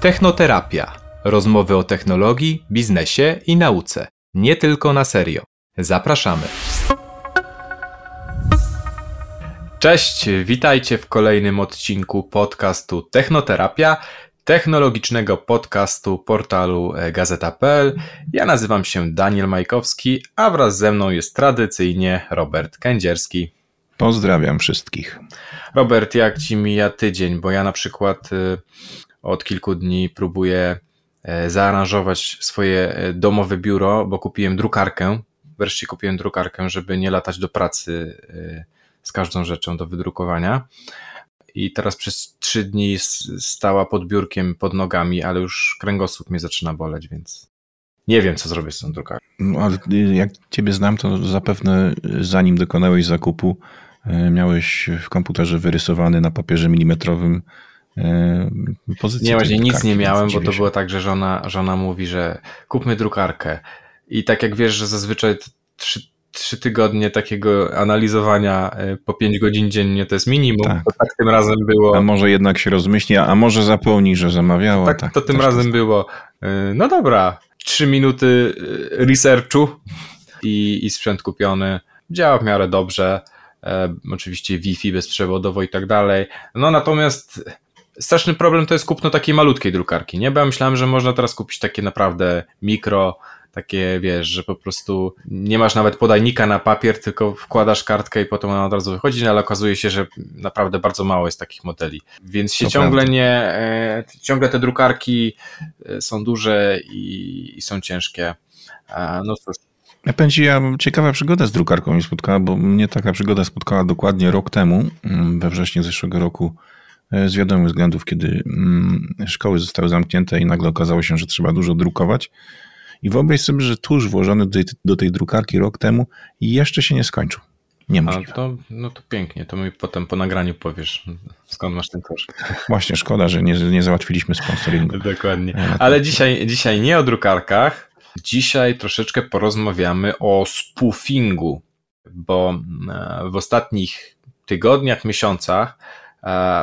Technoterapia. Rozmowy o technologii, biznesie i nauce. Nie tylko na serio. Zapraszamy. Cześć, witajcie w kolejnym odcinku podcastu Technoterapia, technologicznego podcastu portalu gazeta.pl. Ja nazywam się Daniel Majkowski, a wraz ze mną jest tradycyjnie Robert Kędzierski. Pozdrawiam wszystkich. Robert, jak ci mija tydzień? Bo ja na przykład y, od kilku dni próbuję e, zaaranżować swoje e, domowe biuro, bo kupiłem drukarkę. Wreszcie kupiłem drukarkę, żeby nie latać do pracy e, z każdą rzeczą do wydrukowania. I teraz przez trzy dni stała pod biurkiem, pod nogami, ale już kręgosłup mnie zaczyna boleć, więc nie wiem, co zrobię z tą drukarką. No, ale jak ciebie znam, to zapewne zanim dokonałeś zakupu, miałeś w komputerze wyrysowany na papierze milimetrowym E, pozycji. Nie, właśnie nic nie miałem, bo to było tak, że żona, żona mówi, że kupmy drukarkę. I tak jak wiesz, że zazwyczaj trzy, trzy tygodnie takiego analizowania e, po pięć godzin dziennie to jest minimum, tak. to tak tym razem było. A może jednak się rozmyśli, a może zapomni, że zamawiała. Tak, tak to tym razem to było. E, no dobra, trzy minuty researchu i, i sprzęt kupiony. Działa w miarę dobrze. E, oczywiście Wi-Fi bezprzewodowo i tak dalej. No natomiast straszny problem to jest kupno takiej malutkiej drukarki, nie? Bo ja myślałem, że można teraz kupić takie naprawdę mikro, takie wiesz, że po prostu nie masz nawet podajnika na papier, tylko wkładasz kartkę i potem ona od razu wychodzi, no ale okazuje się, że naprawdę bardzo mało jest takich modeli. Więc się ciągle prawda. nie, e, ciągle te drukarki e, są duże i, i są ciężkie. No cóż. Ja ja ciekawa przygoda z drukarką mi spotkała, bo mnie taka przygoda spotkała dokładnie rok temu, mm, we wrześniu zeszłego roku z wiadomych względów, kiedy mm, szkoły zostały zamknięte i nagle okazało się, że trzeba dużo drukować. I wyobraź sobie, że tuż włożony do tej, do tej drukarki rok temu jeszcze się nie skończył. Nie ma. To, no to pięknie, to mi potem po nagraniu powiesz, skąd masz ten tusz. Właśnie, szkoda, że nie, nie załatwiliśmy sponsoringu. Dokładnie. E, Ale dzisiaj, dzisiaj nie o drukarkach, dzisiaj troszeczkę porozmawiamy o spoofingu, bo e, w ostatnich tygodniach, miesiącach E,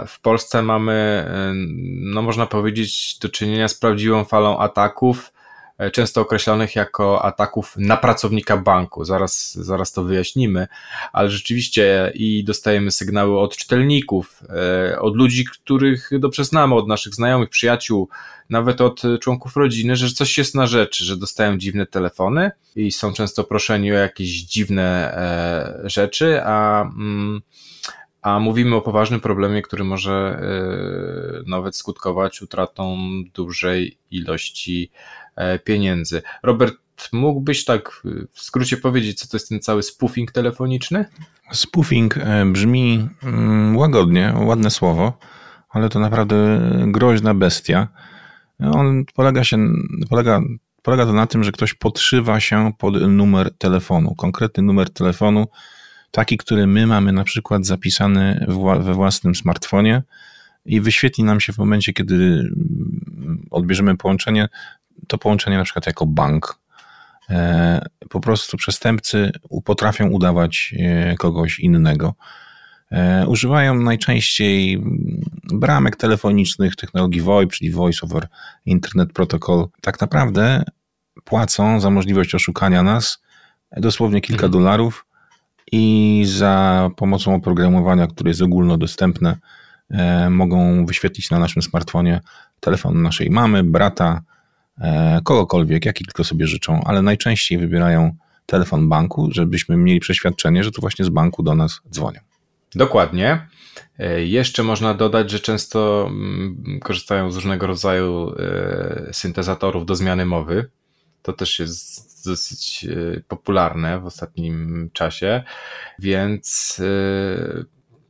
w Polsce mamy, e, no można powiedzieć, do czynienia z prawdziwą falą ataków, e, często określonych jako ataków na pracownika banku. Zaraz, zaraz to wyjaśnimy, ale rzeczywiście i dostajemy sygnały od czytelników, od ludzi, których dobrze znamy, od naszych znajomych, przyjaciół, nawet od członków rodziny, że coś jest na rzeczy, że dostają dziwne telefony i są często proszeni o jakieś dziwne rzeczy, a. A mówimy o poważnym problemie, który może e, nawet skutkować utratą dużej ilości e, pieniędzy. Robert, mógłbyś tak w skrócie powiedzieć, co to jest ten cały spoofing telefoniczny? Spoofing e, brzmi mm, łagodnie, ładne słowo, ale to naprawdę groźna bestia. On polega się, polega, polega to na tym, że ktoś podszywa się pod numer telefonu, konkretny numer telefonu, taki, który my mamy na przykład zapisany we własnym smartfonie i wyświetli nam się w momencie, kiedy odbierzemy połączenie, to połączenie na przykład jako bank. E, po prostu przestępcy potrafią udawać e, kogoś innego. E, używają najczęściej bramek telefonicznych, technologii VoIP, czyli Voice over Internet Protocol. Tak naprawdę płacą za możliwość oszukania nas dosłownie kilka mhm. dolarów i za pomocą oprogramowania, które jest ogólnodostępne, e, mogą wyświetlić na naszym smartfonie telefon naszej mamy, brata, e, kogokolwiek, jaki tylko sobie życzą, ale najczęściej wybierają telefon banku, żebyśmy mieli przeświadczenie, że to właśnie z banku do nas dzwonią. Dokładnie. E, jeszcze można dodać, że często mm, korzystają z różnego rodzaju syntezatorów do zmiany mowy. To też jest dosyć e, popularne w ostatnim czasie, więc e,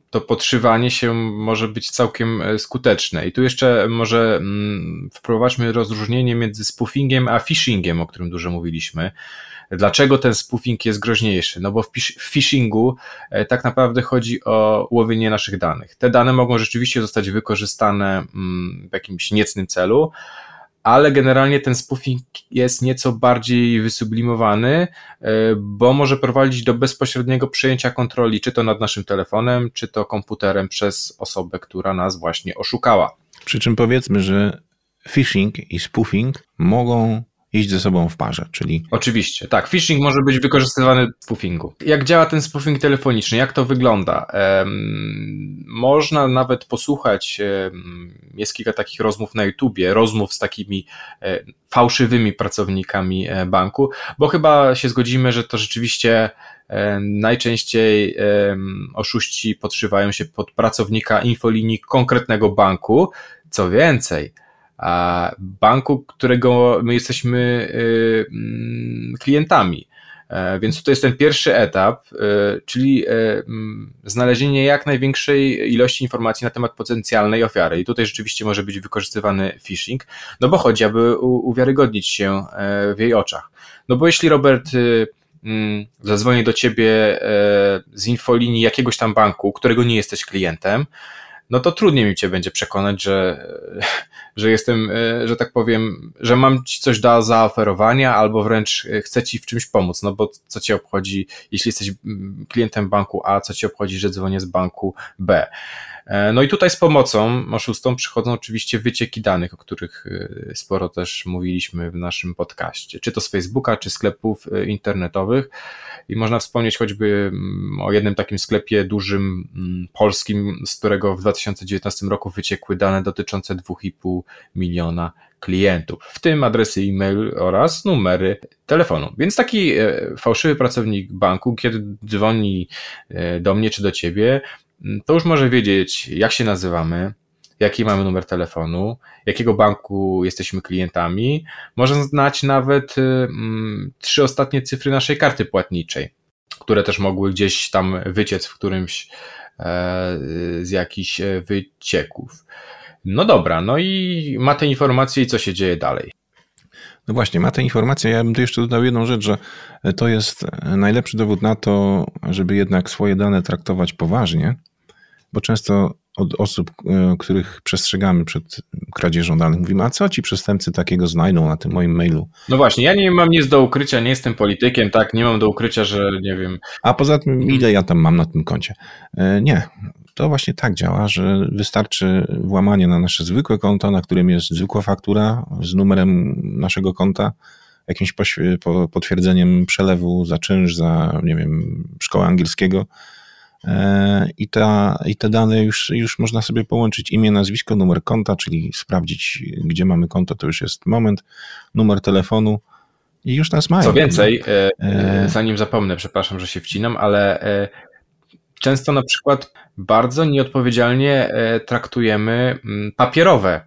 to podszywanie się może być całkiem e, skuteczne. I tu jeszcze może mm, wprowadźmy rozróżnienie między spoofingiem a phishingiem, o którym dużo mówiliśmy. Dlaczego ten spoofing jest groźniejszy? No bo w phishingu tak naprawdę chodzi o łowienie naszych danych. Te dane mogą rzeczywiście zostać wykorzystane mm, w jakimś niecnym celu, ale generalnie ten spoofing jest nieco bardziej wysublimowany, e, bo może prowadzić do bezpośredniego przejęcia kontroli, czy to nad naszym telefonem, czy to komputerem przez osobę, która nas właśnie oszukała. Przy czym powiedzmy, że phishing i spoofing mogą iść ze sobą w parze, czyli... Oczywiście, tak. Phishing może być wykorzystywany w spoofingu. Jak działa ten spoofing telefoniczny? Jak to wygląda? Um, można nawet posłuchać, um, jest kilka takich rozmów na YouTubie, rozmów z takimi um, fałszywymi pracownikami e, banku, bo chyba się zgodzimy, że to rzeczywiście najczęściej oszuści podszywają się pod pracownika infolinii konkretnego banku. Co więcej, banku, którego my jesteśmy y, mm, klientami. E, więc to jest ten pierwszy etap, y, czyli e, mm, znalezienie jak największej ilości informacji na temat potencjalnej ofiary. I tutaj rzeczywiście może być wykorzystywany phishing, no bo chodzi, aby uwiarygodnić się e, w jej oczach. No bo jeśli Robert y, mm, zadzwoni do ciebie z infolinii jakiegoś tam banku, którego nie jesteś klientem, no to trudniej mi cię będzie przekonać, że, że jestem, że tak powiem, że mam ci coś do zaoferowania, albo wręcz chcę ci w czymś pomóc, no bo co ci obchodzi, jeśli jesteś klientem banku A, co ci obchodzi, że dzwonię z banku B. E, no i tutaj z pomocą oszustom przychodzą oczywiście wycieki danych, o których e, sporo też mówiliśmy w naszym podcaście, czy to z Facebooka, czy sklepów e, internetowych. I można wspomnieć choćby mm, o jednym takim sklepie dużym mm, polskim, z którego w 2019 roku wyciekły dane dotyczące 2,5 miliona klientów, w tym adresy e-mail oraz numery telefonu. Więc taki fałszywy pracownik banku, kiedy dzwoni do mnie czy do ciebie, to już może wiedzieć, jak się nazywamy, jaki mamy numer telefonu, jakiego banku jesteśmy klientami, może znać nawet y, mm, trzy ostatnie cyfry naszej karty płatniczej, które też mogły gdzieś tam wyciec w którymś e, z jakichś e, wycieków. No dobra, no i ma te informacje i co się dzieje dalej. No właśnie, ma te informacje. Ja bym tu jeszcze dodał jedną rzecz, że to jest najlepszy dowód na to, żeby jednak swoje dane traktować poważnie, bo często od osób, e, których przestrzegamy przed kradzieżą danych, mówimy, a co ci przestępcy takiego znajdą na tym moim mailu? No właśnie, ja nie mam nic do ukrycia, nie jestem politykiem, tak, nie mam do ukrycia, że nie wiem. A poza tym, ile ja tam mam na tym koncie? E, nie, to właśnie tak działa, że wystarczy włamanie na nasze zwykłe konto, na którym jest zwykła faktura z numerem naszego konta, jakimś potwierdzeniem przelewu za czynsz, za, nie wiem, szkołę angielskiego, i, ta, i te dane już, już można sobie połączyć. Imię, nazwisko, numer konta, czyli sprawdzić, gdzie mamy konto, to już jest moment, numer telefonu i już nas mają. Co więcej, e, e, zanim zapomnę, przepraszam, że się wcinam, ale często na przykład bardzo nieodpowiedzialnie traktujemy mm, papierowe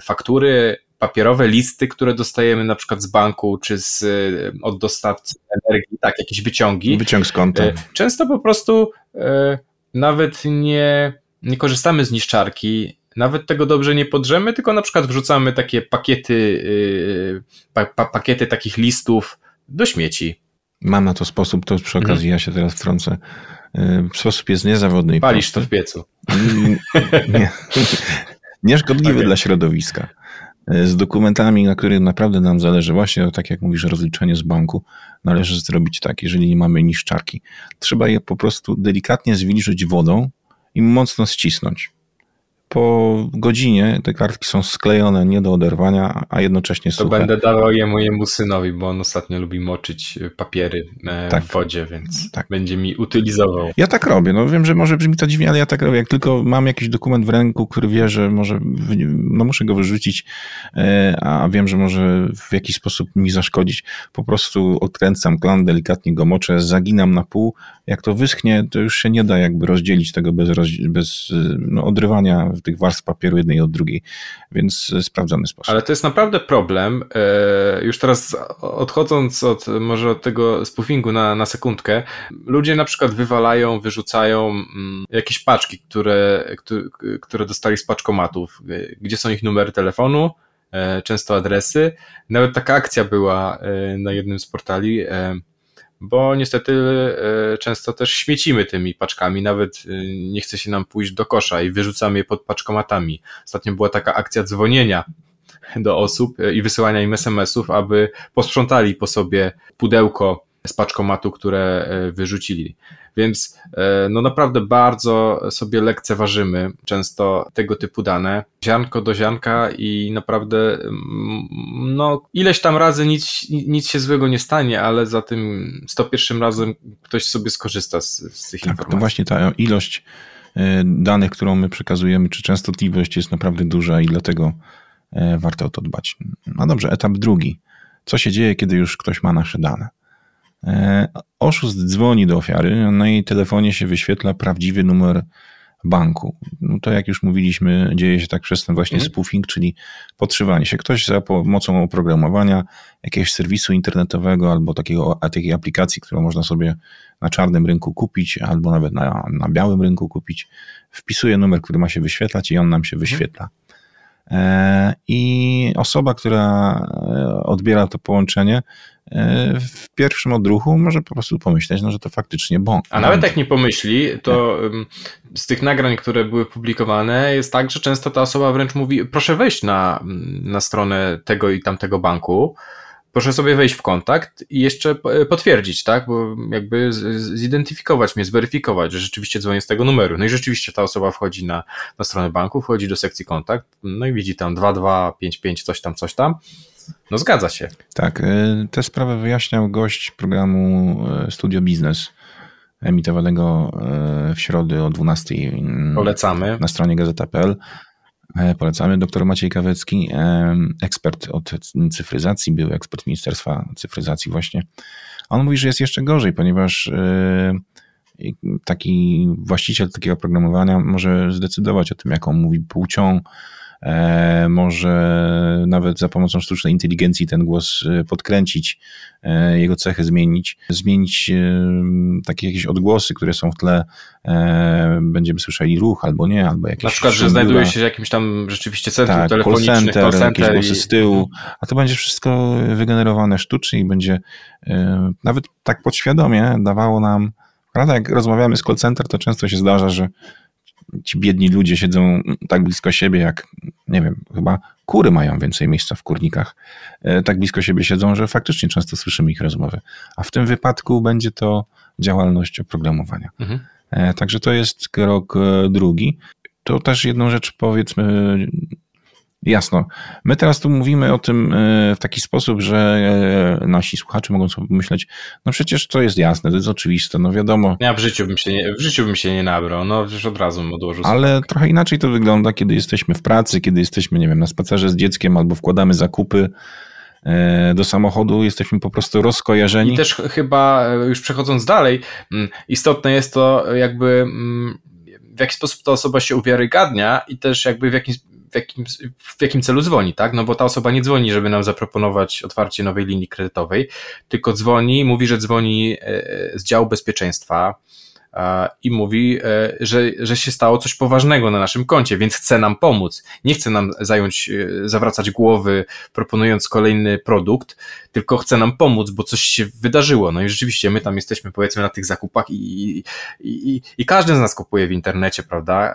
faktury, papierowe listy, które dostajemy na przykład z banku czy z, y, od dostawcy energii, tak, jakieś wyciągi. Wyciąg z konta. Y, często po prostu y, nawet nie, nie korzystamy z niszczarki, nawet tego dobrze nie podrzemy, tylko na przykład wrzucamy takie pakiety, pa, pa, pakiety takich listów do śmieci. Mam na to sposób, to przy okazji mhm. ja się teraz wtrącę. Sposób jest niezawodny. Palisz to w piecu. Nie, nieszkodliwy okay. dla środowiska. E, z dokumentami, na których naprawdę nam zależy. Właśnie tak jak mówisz, rozliczenie z banku należy zrobić tak, jeżeli nie mamy niszczarki. Trzeba je po prostu delikatnie zwilżyć wodą i mocno ścisnąć po godzinie te kartki są sklejone nie do oderwania, a jednocześnie to suche. To będę dawał je mojemu synowi, bo on ostatnio lubi moczyć papiery e, tak. w wodzie, więc tak. będzie mi utylizował. Ja tak robię. No wiem, że może brzmi to dziwnie, ale ja tak robię. Jak tylko mam jakiś dokument w ręku, który wie, że może, no muszę go wyrzucić, e, a wiem, że może w jakiś sposób mi zaszkodzić, po prostu odkręcam klan, delikatnie go moczę, zaginam na pół. Jak to wyschnie, to już się nie da jakby rozdzielić tego bez, bez no, odrywania tych warstw papieru jednej od drugiej, więc sprawdzony sposób. Ale to jest naprawdę problem. E, już teraz odchodząc od może od tego spoofingu na, na sekundkę, ludzie na przykład wywalają, wyrzucają mm, jakieś paczki, które, które dostali z paczkomatów, gdzie są ich numery telefonu, e, często adresy. Nawet taka akcja była e, na jednym z portali bo niestety e, często też śmiecimy tymi paczkami, nawet e, nie chce się nam pójść do kosza i wyrzucamy je pod paczkomatami. Ostatnio była taka akcja dzwonienia do osób e, i wysyłania im SMS-ów, aby posprzątali po sobie pudełko z paczkomatu, które wyrzucili. Więc no naprawdę bardzo sobie lekceważymy często tego typu dane. Ziarnko do ziarnka i naprawdę no ileś tam razy nic, nic się złego nie stanie, ale za tym 101 razem ktoś sobie skorzysta z, z tych tak, informacji. To właśnie ta ilość danych, którą my przekazujemy, czy częstotliwość jest naprawdę duża i dlatego E, warto o to dbać. No dobrze, etap drugi. Co się dzieje, kiedy już ktoś ma nasze dane? E, oszust dzwoni do ofiary, na jej telefonie się wyświetla prawdziwy numer banku. No to jak już mówiliśmy, dzieje się tak przez ten właśnie mm. spoofing, czyli podszywanie się. Ktoś za pomocą oprogramowania jakiegoś serwisu internetowego albo takiego, takiej aplikacji, którą można sobie na czarnym rynku kupić albo nawet na, na białym rynku kupić, wpisuje numer, który ma się wyświetlać i on nam się mhm. wyświetla. E, I osoba, która e, odbiera to połączenie, w pierwszym odruchu może po prostu pomyśleć, no, że to faktycznie bąk. A nawet jak nie pomyśli, to z tych nagrań, które były publikowane, jest tak, że często ta osoba wręcz mówi: Proszę wejść na, na stronę tego i tamtego banku proszę sobie wejść w kontakt i jeszcze potwierdzić, tak? Bo jakby zidentyfikować mnie, zweryfikować, że rzeczywiście dzwonię z tego numeru. No i rzeczywiście ta osoba wchodzi na, na stronę banku, wchodzi do sekcji kontakt, no i widzi tam 2255, coś tam, coś tam. No zgadza się. Tak, y, tę sprawę wyjaśniał gość programu y, Studio Business emitowanego y, w środę o 12 Polecamy. na stronie gazeta.pl. E, polecamy. Doktor Maciej Kawecki, e, ekspert od cyfryzacji, był ekspert Ministerstwa Cyfryzacji właśnie. On mówi, że jest jeszcze gorzej, ponieważ taki właściciel takiego oprogramowania może zdecydować o tym, jaką mówi płcią, może nawet za pomocą sztucznej inteligencji ten głos e, podkręcić, e, jego cechy zmienić, zmienić takie jakieś odgłosy, które są w tle, będziemy słyszeli ruch albo nie, albo jakieś Na przykład, że znajduje się w jakimś tam rzeczywiście centrum tak, telefonicznym, call center, call center jakieś głosy i... z tyłu, a to będzie wszystko wygenerowane sztucznie i będzie nawet tak podświadomie dawało nam Prawda, jak rozmawiamy z call center, to często się zdarza, że ci biedni ludzie siedzą tak blisko siebie, jak nie wiem, chyba kury mają więcej miejsca w kurnikach. E, tak blisko siebie siedzą, że faktycznie często słyszymy ich rozmowy. A w tym wypadku będzie to działalność oprogramowania. Mhm. E, także to jest krok e, drugi. To też jedną rzecz powiedzmy Jasno. My teraz tu mówimy o tym e, w taki sposób, że e, nasi słuchacze mogą sobie myśleć, no przecież to jest jasne, to jest oczywiste, no wiadomo. Ja w życiu bym się nie, w życiu bym się nie nabrał, no już od razu bym odłożył. Ale trochę inaczej to wygląda, kiedy jesteśmy w pracy, kiedy jesteśmy, nie wiem, na spacerze z dzieckiem albo wkładamy zakupy e, do samochodu, jesteśmy po prostu rozkojarzeni. I też chyba, już przechodząc dalej, mm, istotne jest to jakby mm, w jaki sposób ta osoba się uwiarygadnia i też jakby w jakim w jakim, w jakim celu dzwoni, tak? No bo ta osoba nie dzwoni, żeby nam zaproponować otwarcie nowej linii kredytowej, tylko dzwoni, mówi, że dzwoni e, z działu bezpieczeństwa, i mówi, e, że, że się stało coś poważnego na naszym koncie, więc chce nam pomóc. Nie chce nam zająć, e, zawracać głowy, proponując kolejny produkt, tylko chce nam pomóc, bo coś się wydarzyło. No i rzeczywiście my tam jesteśmy, powiedzmy, na tych zakupach i, i, i, i każdy z nas kupuje w internecie, prawda?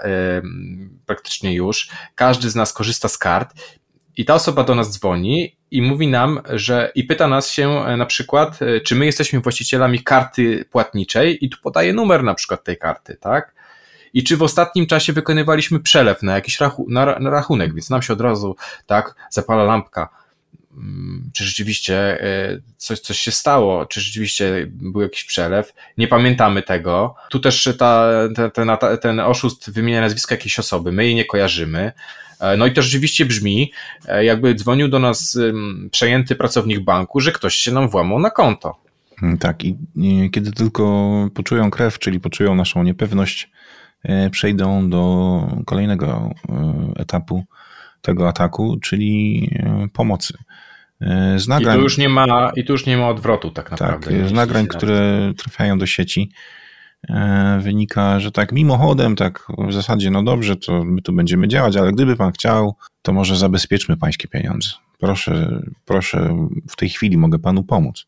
Praktycznie już. Każdy z nas korzysta z kart i ta osoba do nas dzwoni i mówi nam, że i pyta nas się e, na przykład, e, czy my jesteśmy właścicielami karty płatniczej i tu podaje numer na przykład tej karty, tak? I czy w ostatnim czasie wykonywaliśmy przelew na jakiś rachu na, na rachunek, więc nam się od razu tak zapala lampka. Mm, czy rzeczywiście e, coś, coś się stało? Czy rzeczywiście był jakiś przelew? Nie pamiętamy tego. Tu też ta, ten, ten, oszust wymienia nazwisko jakiejś osoby, my jej nie kojarzymy. E, no i to rzeczywiście brzmi, e, jakby dzwonił do nas przejęty pracownik banku, że ktoś się nam włamał na konto. Mm, tak, i kiedy tylko poczują krew, czyli poczują naszą niepewność, przejdą do kolejnego etapu tego ataku, czyli pomocy. Z nagrań, I tu już nie ma, i tu już nie ma odwrotu tak, tak naprawdę. Tak, z nagrań, które trafiają do sieci, E, wynika, że tak mimochodem, tak w zasadzie, no dobrze, to my tu będziemy działać, ale gdyby pan chciał, to może zabezpieczmy pańskie pieniądze. Proszę, proszę, w tej chwili mogę panu pomóc.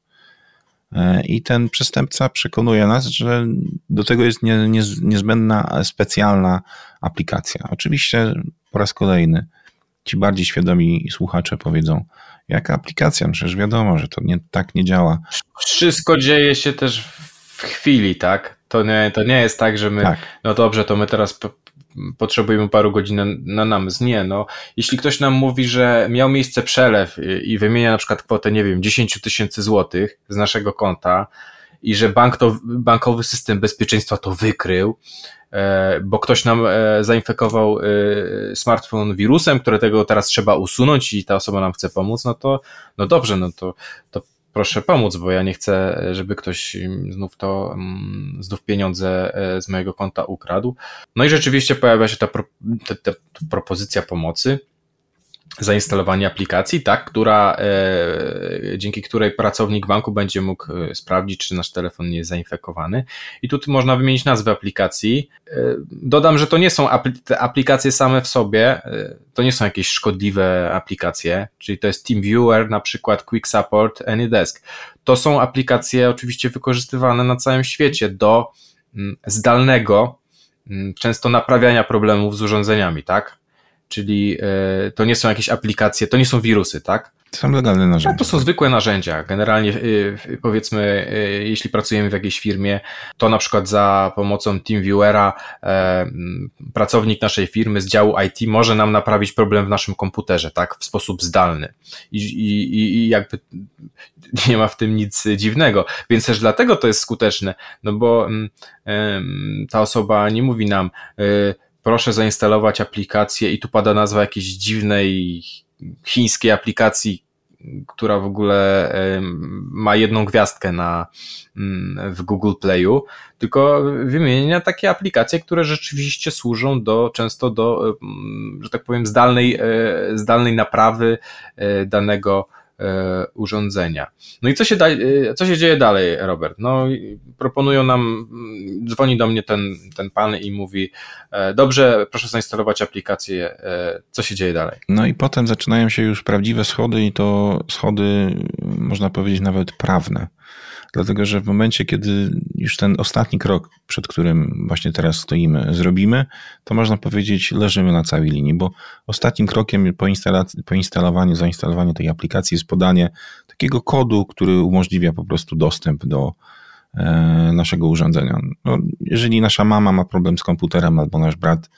E, I ten przestępca przekonuje nas, że do tego jest nie, nie, niezbędna specjalna aplikacja. Oczywiście po raz kolejny ci bardziej świadomi słuchacze powiedzą, jaka aplikacja? No przecież wiadomo, że to nie, tak nie działa. Wszystko dzieje się też w chwili, tak? To nie, to nie jest tak, że my, tak. no dobrze, to my teraz potrzebujemy paru godzin na, na namysł. Nie, no. Jeśli ktoś nam mówi, że miał miejsce przelew i wymienia na przykład kwotę, nie wiem, 10 tysięcy złotych z naszego konta i że bank to, bankowy system bezpieczeństwa to wykrył, bo ktoś nam e, zainfekował e, smartfon wirusem, którego teraz trzeba usunąć i ta osoba nam chce pomóc, no to no dobrze, no to, to proszę pomóc, bo ja nie chcę, żeby ktoś znów to, mm, znów pieniądze e, z mojego konta ukradł. No i rzeczywiście pojawia się ta, pro, ta, ta propozycja pomocy zainstalowanie aplikacji, tak, która, e, dzięki której pracownik banku będzie mógł e, sprawdzić, czy nasz telefon nie jest zainfekowany. I tu można wymienić nazwę aplikacji. E, dodam, że to nie są apl aplikacje same w sobie, to nie są jakieś szkodliwe aplikacje, czyli to jest TeamViewer, na przykład Quick Support, AnyDesk. To są aplikacje oczywiście wykorzystywane na całym świecie do mm, zdalnego, mm, często naprawiania problemów z urządzeniami, tak? Czyli e, to nie są jakieś aplikacje, to nie są wirusy, tak? To są legalne narzędzia. No, to są zwykłe narzędzia. Generalnie e, powiedzmy, e, jeśli pracujemy w jakiejś firmie, to na przykład za pomocą TeamViewera pracownik naszej firmy z działu IT może nam naprawić problem w naszym komputerze, tak, w sposób zdalny. I, i, i jakby nie ma w tym nic dziwnego. Więc też dlatego to jest skuteczne, no bo ta osoba nie mówi nam, proszę zainstalować aplikację i tu pada nazwa jakiejś dziwnej chińskiej aplikacji, która w ogóle ma jedną gwiazdkę na, mm, w Google Playu, tylko wymienia takie aplikacje, które rzeczywiście służą do, często do, że tak powiem, zdalnej, e, zdalnej naprawy e, danego urządzenia. No i co się, da, e, co się dzieje dalej, Robert? No, proponują nam, mm, dzwoni do mnie ten, ten pan i mówi: e, Dobrze, proszę zainstalować aplikację. Co się dzieje dalej? No i potem zaczynają się już prawdziwe schody, i to schody, można powiedzieć, nawet prawne. Dlatego, że w momencie, kiedy już ten ostatni krok, przed którym właśnie teraz stoimy, zrobimy, to można powiedzieć, leżymy na całej linii, bo ostatnim krokiem po, po instalowaniu, zainstalowaniu tej aplikacji jest podanie takiego kodu, który umożliwia po prostu dostęp do e, naszego urządzenia. No, jeżeli nasza mama ma problem z komputerem albo nasz brat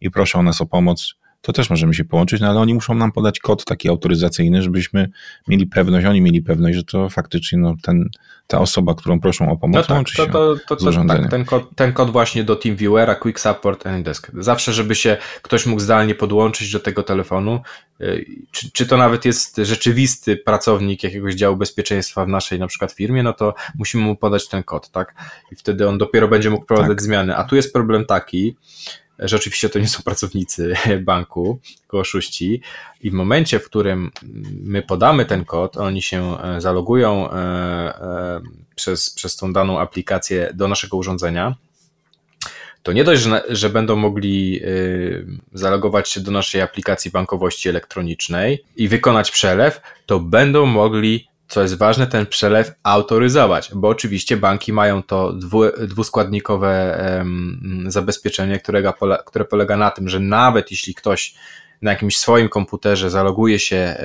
i proszę o nas o pomoc, to też możemy się połączyć, no ale oni muszą nam podać kod taki autoryzacyjny, żebyśmy mieli pewność, oni mieli pewność, że to faktycznie no, ten, ta osoba, którą proszą o pomoc, no tak, to, to, to, to, tak, ten, kod, ten kod właśnie do TeamViewera, Quick Support Desk. Zawsze, żeby się ktoś mógł zdalnie podłączyć do tego telefonu, y, czy, czy to nawet jest rzeczywisty pracownik jakiegoś działu bezpieczeństwa w naszej na przykład firmie, no to musimy mu podać ten kod, tak? I wtedy on dopiero będzie mógł prowadzić tak. zmiany. A tu jest problem taki, że oczywiście to nie są pracownicy banku, tylko oszuści. I w momencie, w którym my podamy ten kod, oni się e, zalogują e, e, przez, przez tą daną aplikację do naszego urządzenia, to nie dość, że, że będą mogli zalogować się do naszej aplikacji bankowości elektronicznej i wykonać przelew, to będą mogli co jest ważne, ten przelew autoryzować, bo oczywiście banki mają to dwu, dwuskładnikowe um, zabezpieczenie, którego, które polega na tym, że nawet jeśli ktoś na jakimś swoim komputerze zaloguje się e,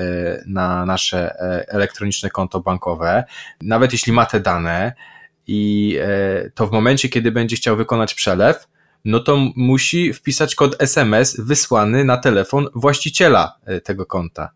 na nasze e, elektroniczne konto bankowe, nawet jeśli ma te dane i e, to w momencie, kiedy będzie chciał wykonać przelew, no to musi wpisać kod SMS wysłany na telefon właściciela tego konta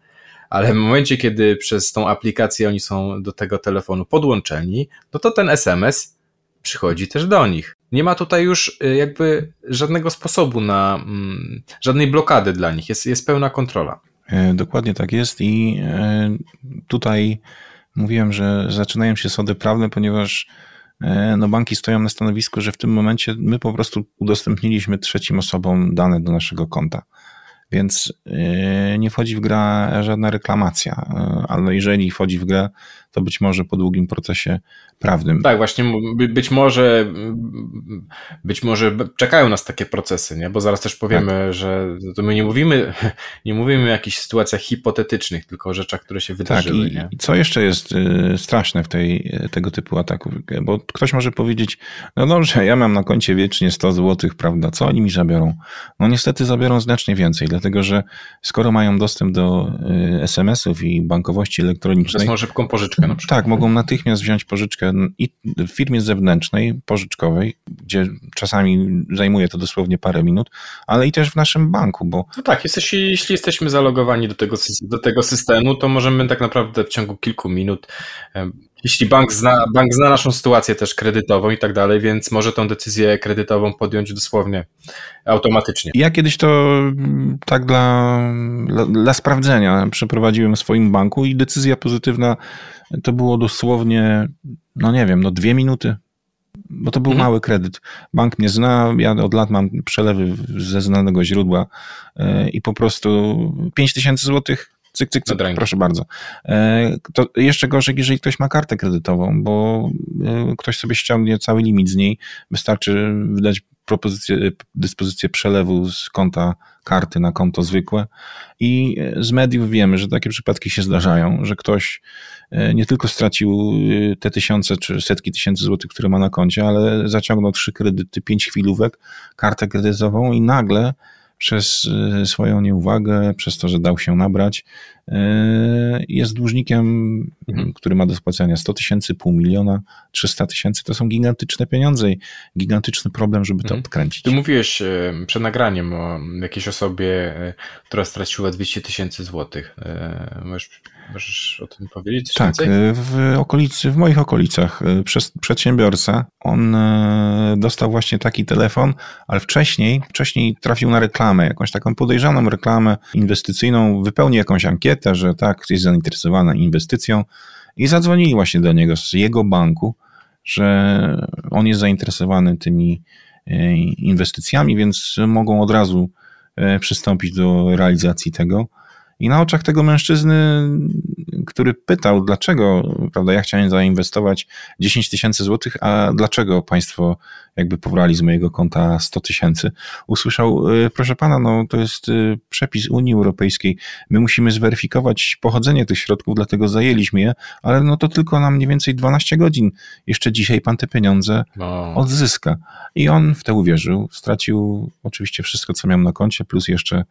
ale w momencie, kiedy przez tą aplikację oni są do tego telefonu podłączeni, no to ten SMS przychodzi też do nich. Nie ma tutaj już y, jakby żadnego sposobu na, mm, żadnej blokady dla nich, jest, jest pełna kontrola. E, dokładnie tak jest i e, tutaj mówiłem, że zaczynają się sody prawne, ponieważ e, no banki stoją na stanowisku, że w tym momencie my po prostu udostępniliśmy trzecim osobom dane do naszego konta. Więc yy, nie wchodzi w grę żadna reklamacja, yy, ale jeżeli wchodzi w grę, to być może po długim procesie prawnym. Tak, właśnie być może być może czekają nas takie procesy, nie? bo zaraz też powiemy, tak. że to my nie mówimy, nie mówimy o jakichś sytuacjach hipotetycznych, tylko o rzeczach, które się wydarzyły. Tak, i, co jeszcze jest y, straszne w tej, tego typu ataku, bo ktoś może powiedzieć, no dobrze, ja mam na koncie wiecznie 100 zł, prawda, co oni mi zabiorą? No niestety zabiorą znacznie więcej, dlatego że skoro mają dostęp do y, SMS-ów i bankowości elektronicznej. To szybką pożyczkę na przykład. Tak, mogą natychmiast wziąć pożyczkę i w firmie zewnętrznej, pożyczkowej, gdzie czasami zajmuje to dosłownie parę minut, ale i też w naszym banku, bo... No tak, jesteś, jeśli jesteśmy zalogowani do tego, do tego systemu, to możemy tak naprawdę w ciągu kilku minut jeśli bank zna, bank zna naszą sytuację też kredytową i tak dalej, więc może tą decyzję kredytową podjąć dosłownie automatycznie. Ja kiedyś to mm, tak dla, dla, dla sprawdzenia przeprowadziłem w swoim banku i decyzja pozytywna to było dosłownie, no nie wiem, no dwie minuty, bo to był mhm. mały kredyt. Bank mnie zna, ja od lat mam przelewy ze znanego źródła e, i po prostu 5 tysięcy złotych cyk, cyk, cyk, proszę bardzo. E, to jeszcze gorzej, jeżeli ktoś ma kartę kredytową, bo e, ktoś sobie ściągnie cały limit z niej, wystarczy wydać propozycję, dyspozycję przelewu z konta karty na konto zwykłe. I z mediów wiemy, że takie przypadki się zdarzają, że ktoś e, nie tylko stracił te tysiące czy setki tysięcy złotych, które ma na koncie, ale zaciągnął trzy kredyty, pięć chwilówek, kartę kredytową i nagle przez e, swoją nieuwagę, przez to, że dał się nabrać, e, jest dłużnikiem, mhm. który ma do spłacenia 100 tysięcy, pół miliona, 300 tysięcy. To są gigantyczne pieniądze i gigantyczny problem, żeby to mhm. odkręcić. Ty mówiłeś e, przed nagraniem o jakiejś osobie, która straciła 200 tysięcy złotych. Możesz Możesz o tym powiedzieć? tak, więcej? w okolicy, w moich okolicach e, przez przedsiębiorca, on e, dostał właśnie taki telefon, ale wcześniej, wcześniej trafił na reklamę, jakąś taką podejrzaną reklamę inwestycyjną, wypełnił jakąś ankietę, że tak, jest zainteresowany inwestycją i zadzwonili właśnie do niego z jego banku, że on jest zainteresowany tymi e, inwestycjami, więc mogą od razu przystąpić do realizacji tego. I na oczach tego mężczyzny, który pytał, dlaczego, prawda, ja chciałem zainwestować 10 tysięcy złotych, a dlaczego państwo jakby pobrali z mojego konta 100 tysięcy, usłyszał, y, proszę pana, no to jest y, przepis Unii Europejskiej, my musimy zweryfikować pochodzenie tych środków, dlatego zajęliśmy je, ale no to tylko na mniej więcej 12 godzin. Jeszcze dzisiaj pan te pieniądze no. odzyska. I on w to uwierzył, stracił oczywiście wszystko, co miał na koncie, plus jeszcze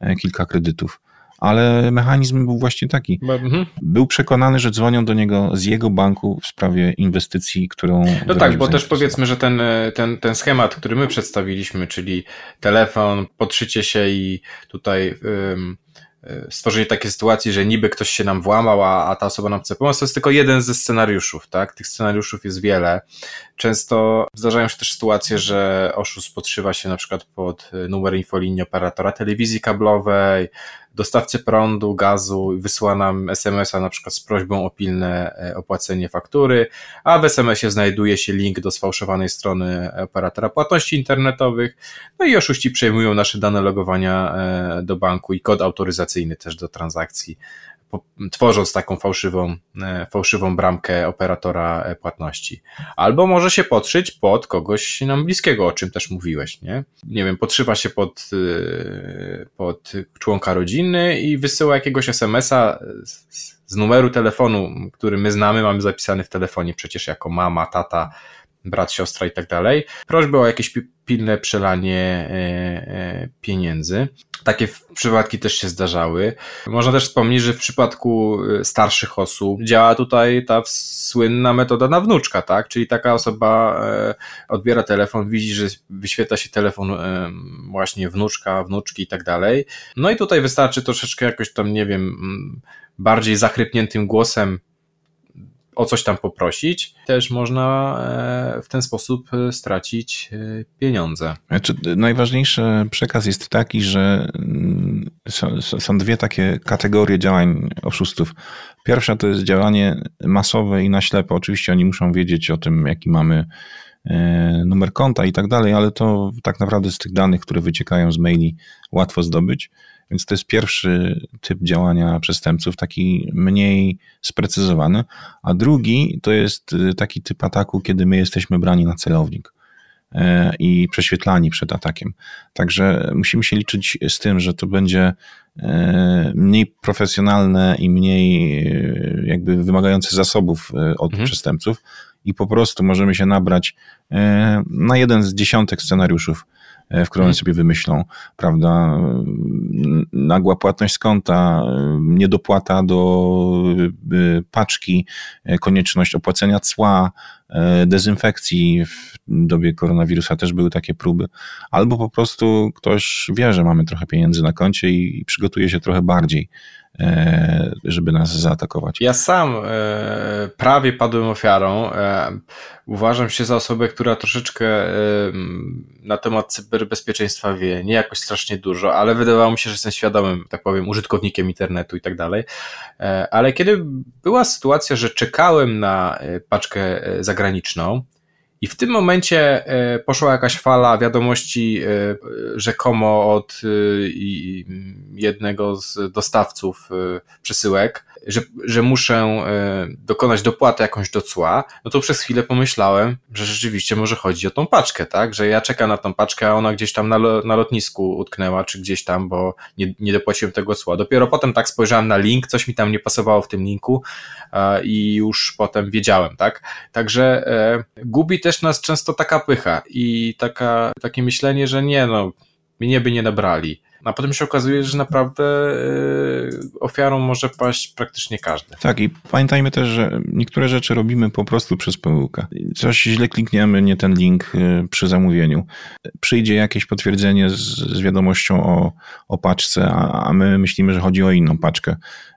e, kilka kredytów ale mechanizm był właśnie taki. Mhm. Był przekonany, że dzwonią do niego z jego banku w sprawie inwestycji, którą. No tak, bo też powiedzmy, że ten, ten, ten schemat, który my przedstawiliśmy, czyli telefon, podszycie się i tutaj. Um, stworzenie takiej sytuacji, że niby ktoś się nam włamał, a, a ta osoba nam chce pomóc, to jest tylko jeden ze scenariuszów, tak? Tych scenariuszów jest wiele. Często zdarzają się też sytuacje, że oszust podszywa się na przykład pod numer infolinii operatora telewizji kablowej, dostawcy prądu, gazu wysyła nam SMS-a na przykład z prośbą o pilne e, opłacenie faktury, a w SMS-ie znajduje się link do sfałszowanej strony operatora płatności internetowych, no i oszuści przejmują nasze dane logowania e, do banku i kod autoryzacyjny też do transakcji tworząc taką fałszywą, e, fałszywą bramkę operatora e, płatności. Albo może się podszyć pod kogoś nam bliskiego, o czym też mówiłeś, nie? Nie wiem, podszywa się pod, e, pod członka rodziny i wysyła jakiegoś SMS-a z, z numeru telefonu, który my znamy, mamy zapisany w telefonie przecież jako mama, tata, brat, siostra i tak dalej. Prośbę o jakieś pilne przelanie pieniędzy. Takie przypadki też się zdarzały. Można też wspomnieć, że w przypadku y, starszych osób działa tutaj ta słynna metoda na wnuczka, tak? Czyli taka osoba e, odbiera telefon, widzi, że wyświetla się telefon e, właśnie wnuczka, wnuczki i tak dalej. No i tutaj wystarczy troszeczkę jakoś tam, nie wiem, mm, bardziej zachrypniętym głosem o coś tam poprosić, też można e, w ten sposób e, stracić e, pieniądze. Znaczy, najważniejszy przekaz jest taki, że mm, są, są dwie takie kategorie działań oszustów. Pierwsza to jest działanie masowe i na ślepo. Oczywiście oni muszą wiedzieć o tym, jaki mamy numer konta i tak dalej, ale to tak naprawdę z tych danych, które wyciekają z maili, łatwo zdobyć. Więc to jest pierwszy typ działania przestępców, taki mniej sprecyzowany, a drugi to jest taki typ ataku, kiedy my jesteśmy brani na celownik. E, i prześwietlani przed atakiem. Także musimy się liczyć z tym, że to będzie e, mniej profesjonalne i mniej e, jakby wymagające zasobów od mhm. przestępców i po prostu możemy się nabrać na jeden z dziesiątek scenariuszów w którą oni mhm. sobie wymyślą, prawda? Nagła płatność z konta, niedopłata do e, paczki, e, konieczność opłacenia cła, dezynfekcji w dobie koronawirusa też były takie próby, albo po prostu ktoś wie, że mamy trochę pieniędzy na koncie i przygotuje się trochę bardziej E, żeby nas zaatakować. Ja sam e, prawie padłem ofiarą. E, uważam się za osobę, która troszeczkę na temat cyberbezpieczeństwa wie, nie jakoś strasznie dużo, ale wydawało mi się, że jestem świadomym, tak powiem, użytkownikiem internetu i tak dalej. Ale kiedy była sytuacja, że czekałem na paczkę zagraniczną, i w tym momencie e, poszła jakaś fala wiadomości e, rzekomo od e, jednego z dostawców przesyłek, że, że muszę e, dokonać dopłaty jakąś do cła, no to przez chwilę pomyślałem, że rzeczywiście może chodzi o tą paczkę, tak? Że ja czekam na tą paczkę, a ona gdzieś tam na, na lotnisku utknęła, czy gdzieś tam, bo nie, nie dopłaciłem tego cła. Dopiero potem tak spojrzałem na link, coś mi tam nie pasowało w tym linku i już potem wiedziałem, tak? Także e, gubi też nas często taka pycha i taka, takie myślenie, że nie, no, mnie by nie nabrali a potem się okazuje, że naprawdę e, ofiarą może paść praktycznie każdy. Tak, i pamiętajmy też, że niektóre rzeczy robimy po prostu przez pomyłkę. Coś źle klikniemy, nie ten link e, przy zamówieniu. Przyjdzie jakieś potwierdzenie z, z wiadomością o, o paczce, a, a my myślimy, że chodzi o inną paczkę.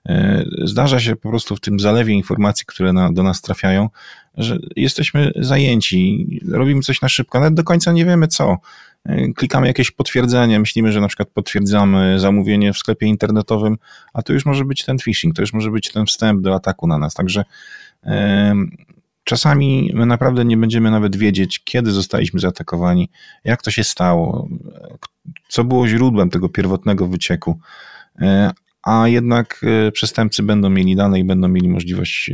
E, zdarza się po prostu w tym zalewie informacji, które na, do nas trafiają, że jesteśmy zajęci, robimy coś na szybko, nawet do końca nie wiemy co. E, klikamy jakieś potwierdzenie, myślimy, że na przykład potwierdzamy zamówienie w sklepie internetowym, a to już może być ten phishing, to już może być ten wstęp do ataku na nas. Także czasami my naprawdę nie będziemy nawet wiedzieć, kiedy zostaliśmy zaatakowani, jak to się stało, co było źródłem tego pierwotnego wycieku. E, a jednak e, przestępcy będą mieli dane i będą mieli możliwość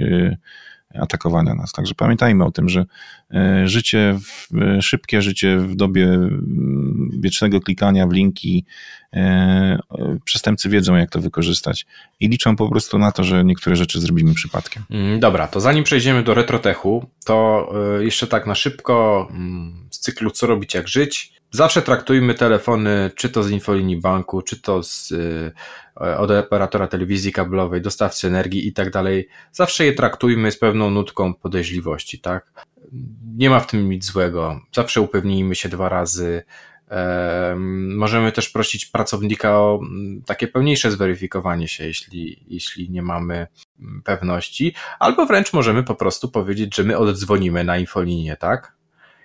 atakowania nas. Także pamiętajmy o tym, że e, życie, w, e, szybkie życie w dobie mm, wiecznego klikania w linki, e, przestępcy wiedzą, jak to wykorzystać i liczą po prostu na to, że niektóre rzeczy zrobimy przypadkiem. Mm, dobra, to zanim przejdziemy do retrotechu, to jeszcze tak na szybko mm, z cyklu Co robić, jak żyć. Zawsze traktujmy telefony, czy to z infolinii banku, czy to z, e, od operatora telewizji kablowej, dostawcy energii i tak dalej. Zawsze je traktujmy z pewną nutką podejrzliwości, tak? Nie ma w tym nic złego. Zawsze upewnijmy się dwa razy. Możemy też prosić pracownika o takie pełniejsze zweryfikowanie się, jeśli, jeśli nie mamy pewności, albo wręcz możemy po prostu powiedzieć, że my oddzwonimy na infolinię, tak?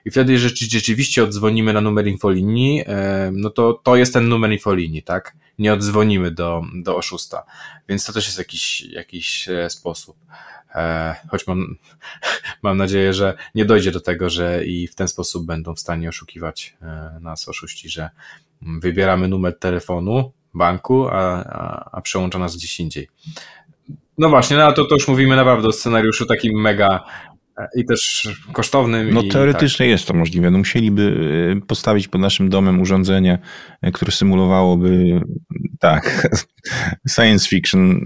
I wtedy jeżeli rzeczywiście oddzwonimy na numer infolinii, e, no to to jest ten numer infolinii, tak? Nie oddzwonimy do, do oszusta, więc to też jest jakiś, jakiś e, sposób. E, choć mam, mam nadzieję, że nie dojdzie do tego, że i w ten sposób będą w stanie oszukiwać nas oszuści, że wybieramy numer telefonu banku, a, a, a przełącza nas gdzieś indziej. No właśnie, no to, to już mówimy naprawdę o scenariuszu takim mega, i też kosztownym. No teoretycznie tak. jest to możliwe. No, musieliby e, postawić pod naszym domem urządzenie, e, które symulowałoby tak, science fiction.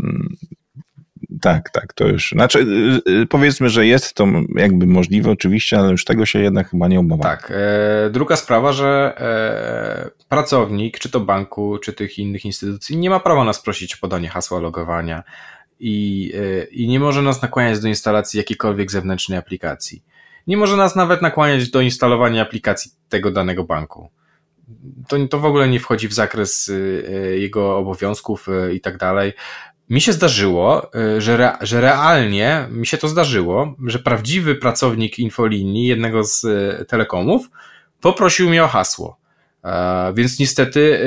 Tak, tak, to już. Znaczy, e, powiedzmy, że jest to jakby możliwe, oczywiście, ale już tego się jednak chyba nie obawiam. Tak. E, druga sprawa, że e, pracownik, czy to banku, czy tych innych instytucji, nie ma prawa nas prosić o podanie hasła logowania i, e, i nie może nas nakłaniać do instalacji jakiejkolwiek zewnętrznej aplikacji. Nie może nas nawet nakłaniać do instalowania aplikacji tego danego banku. To, to w ogóle nie wchodzi w zakres e, jego obowiązków e, i tak dalej. Mi się zdarzyło, że, re, że realnie mi się to zdarzyło, że prawdziwy pracownik infolinii jednego z telekomów poprosił mnie o hasło. Więc niestety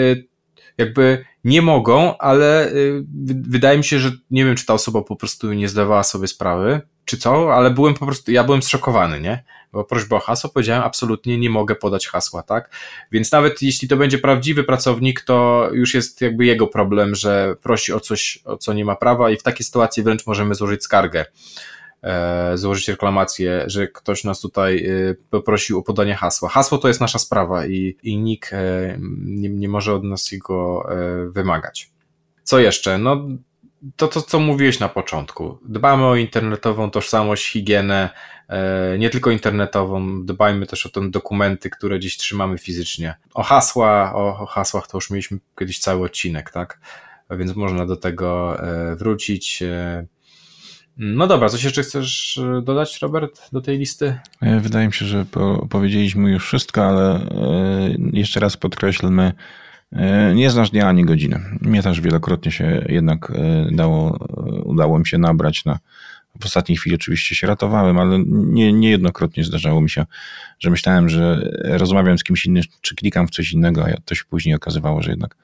jakby nie mogą, ale y, wydaje mi się, że nie wiem, czy ta osoba po prostu nie zdawała sobie sprawy, czy co, ale byłem po prostu, ja byłem zszokowany, nie? Bo prośba o hasło, powiedziałem absolutnie nie mogę podać hasła, tak? Więc nawet jeśli to będzie prawdziwy pracownik, to już jest jakby jego problem, że prosi o coś, o co nie ma prawa i w takiej sytuacji wręcz możemy złożyć skargę. E, złożyć reklamację, że ktoś nas tutaj e, poprosił o podanie hasła. Hasło to jest nasza sprawa i, i nikt e, nie, nie może od nas jego wymagać. Co jeszcze? No, to, to, co mówiłeś na początku. Dbamy o internetową tożsamość, higienę, nie tylko internetową, dbajmy też o te dokumenty, które gdzieś trzymamy fizycznie. O hasła, o, o hasłach to już mieliśmy kiedyś cały odcinek, tak? Więc można do tego wrócić. No dobra, coś jeszcze chcesz e, dodać, Robert, do tej listy? E, wydaje mi się, że powiedzieliśmy już wszystko, ale e, jeszcze raz podkreślmy, nie znasz dnia ani godziny. Mnie też wielokrotnie się jednak dało, udało mi się nabrać na. W ostatniej chwili oczywiście się ratowałem, ale nie, niejednokrotnie zdarzało mi się, że myślałem, że rozmawiam z kimś innym, czy klikam w coś innego, a to się później okazywało, że jednak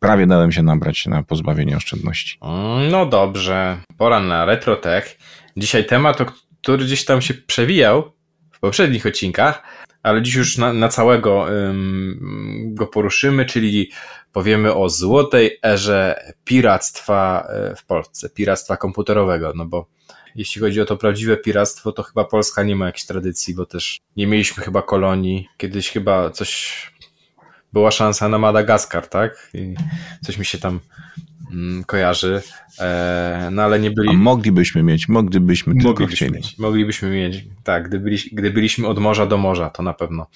prawie dałem się nabrać na pozbawienie oszczędności. Mm, no dobrze, pora na RetroTech. Dzisiaj temat, który gdzieś tam się przewijał w poprzednich odcinkach, ale dziś już na, na całego ym, go poruszymy, czyli powiemy o złotej erze piractwa e, w Polsce, piractwa komputerowego, no bo jeśli chodzi o to prawdziwe piractwo, to chyba Polska nie ma jakiejś tradycji, bo też nie mieliśmy chyba kolonii. Kiedyś chyba coś była szansa na Madagaskar, tak? I coś mi się tam mm, kojarzy, e, no ale nie byli... A moglibyśmy mieć, moglibyśmy tylko moglibyśmy. Mieć, moglibyśmy mieć, tak, gdy, byli, gdy byliśmy od morza do morza, to na pewno.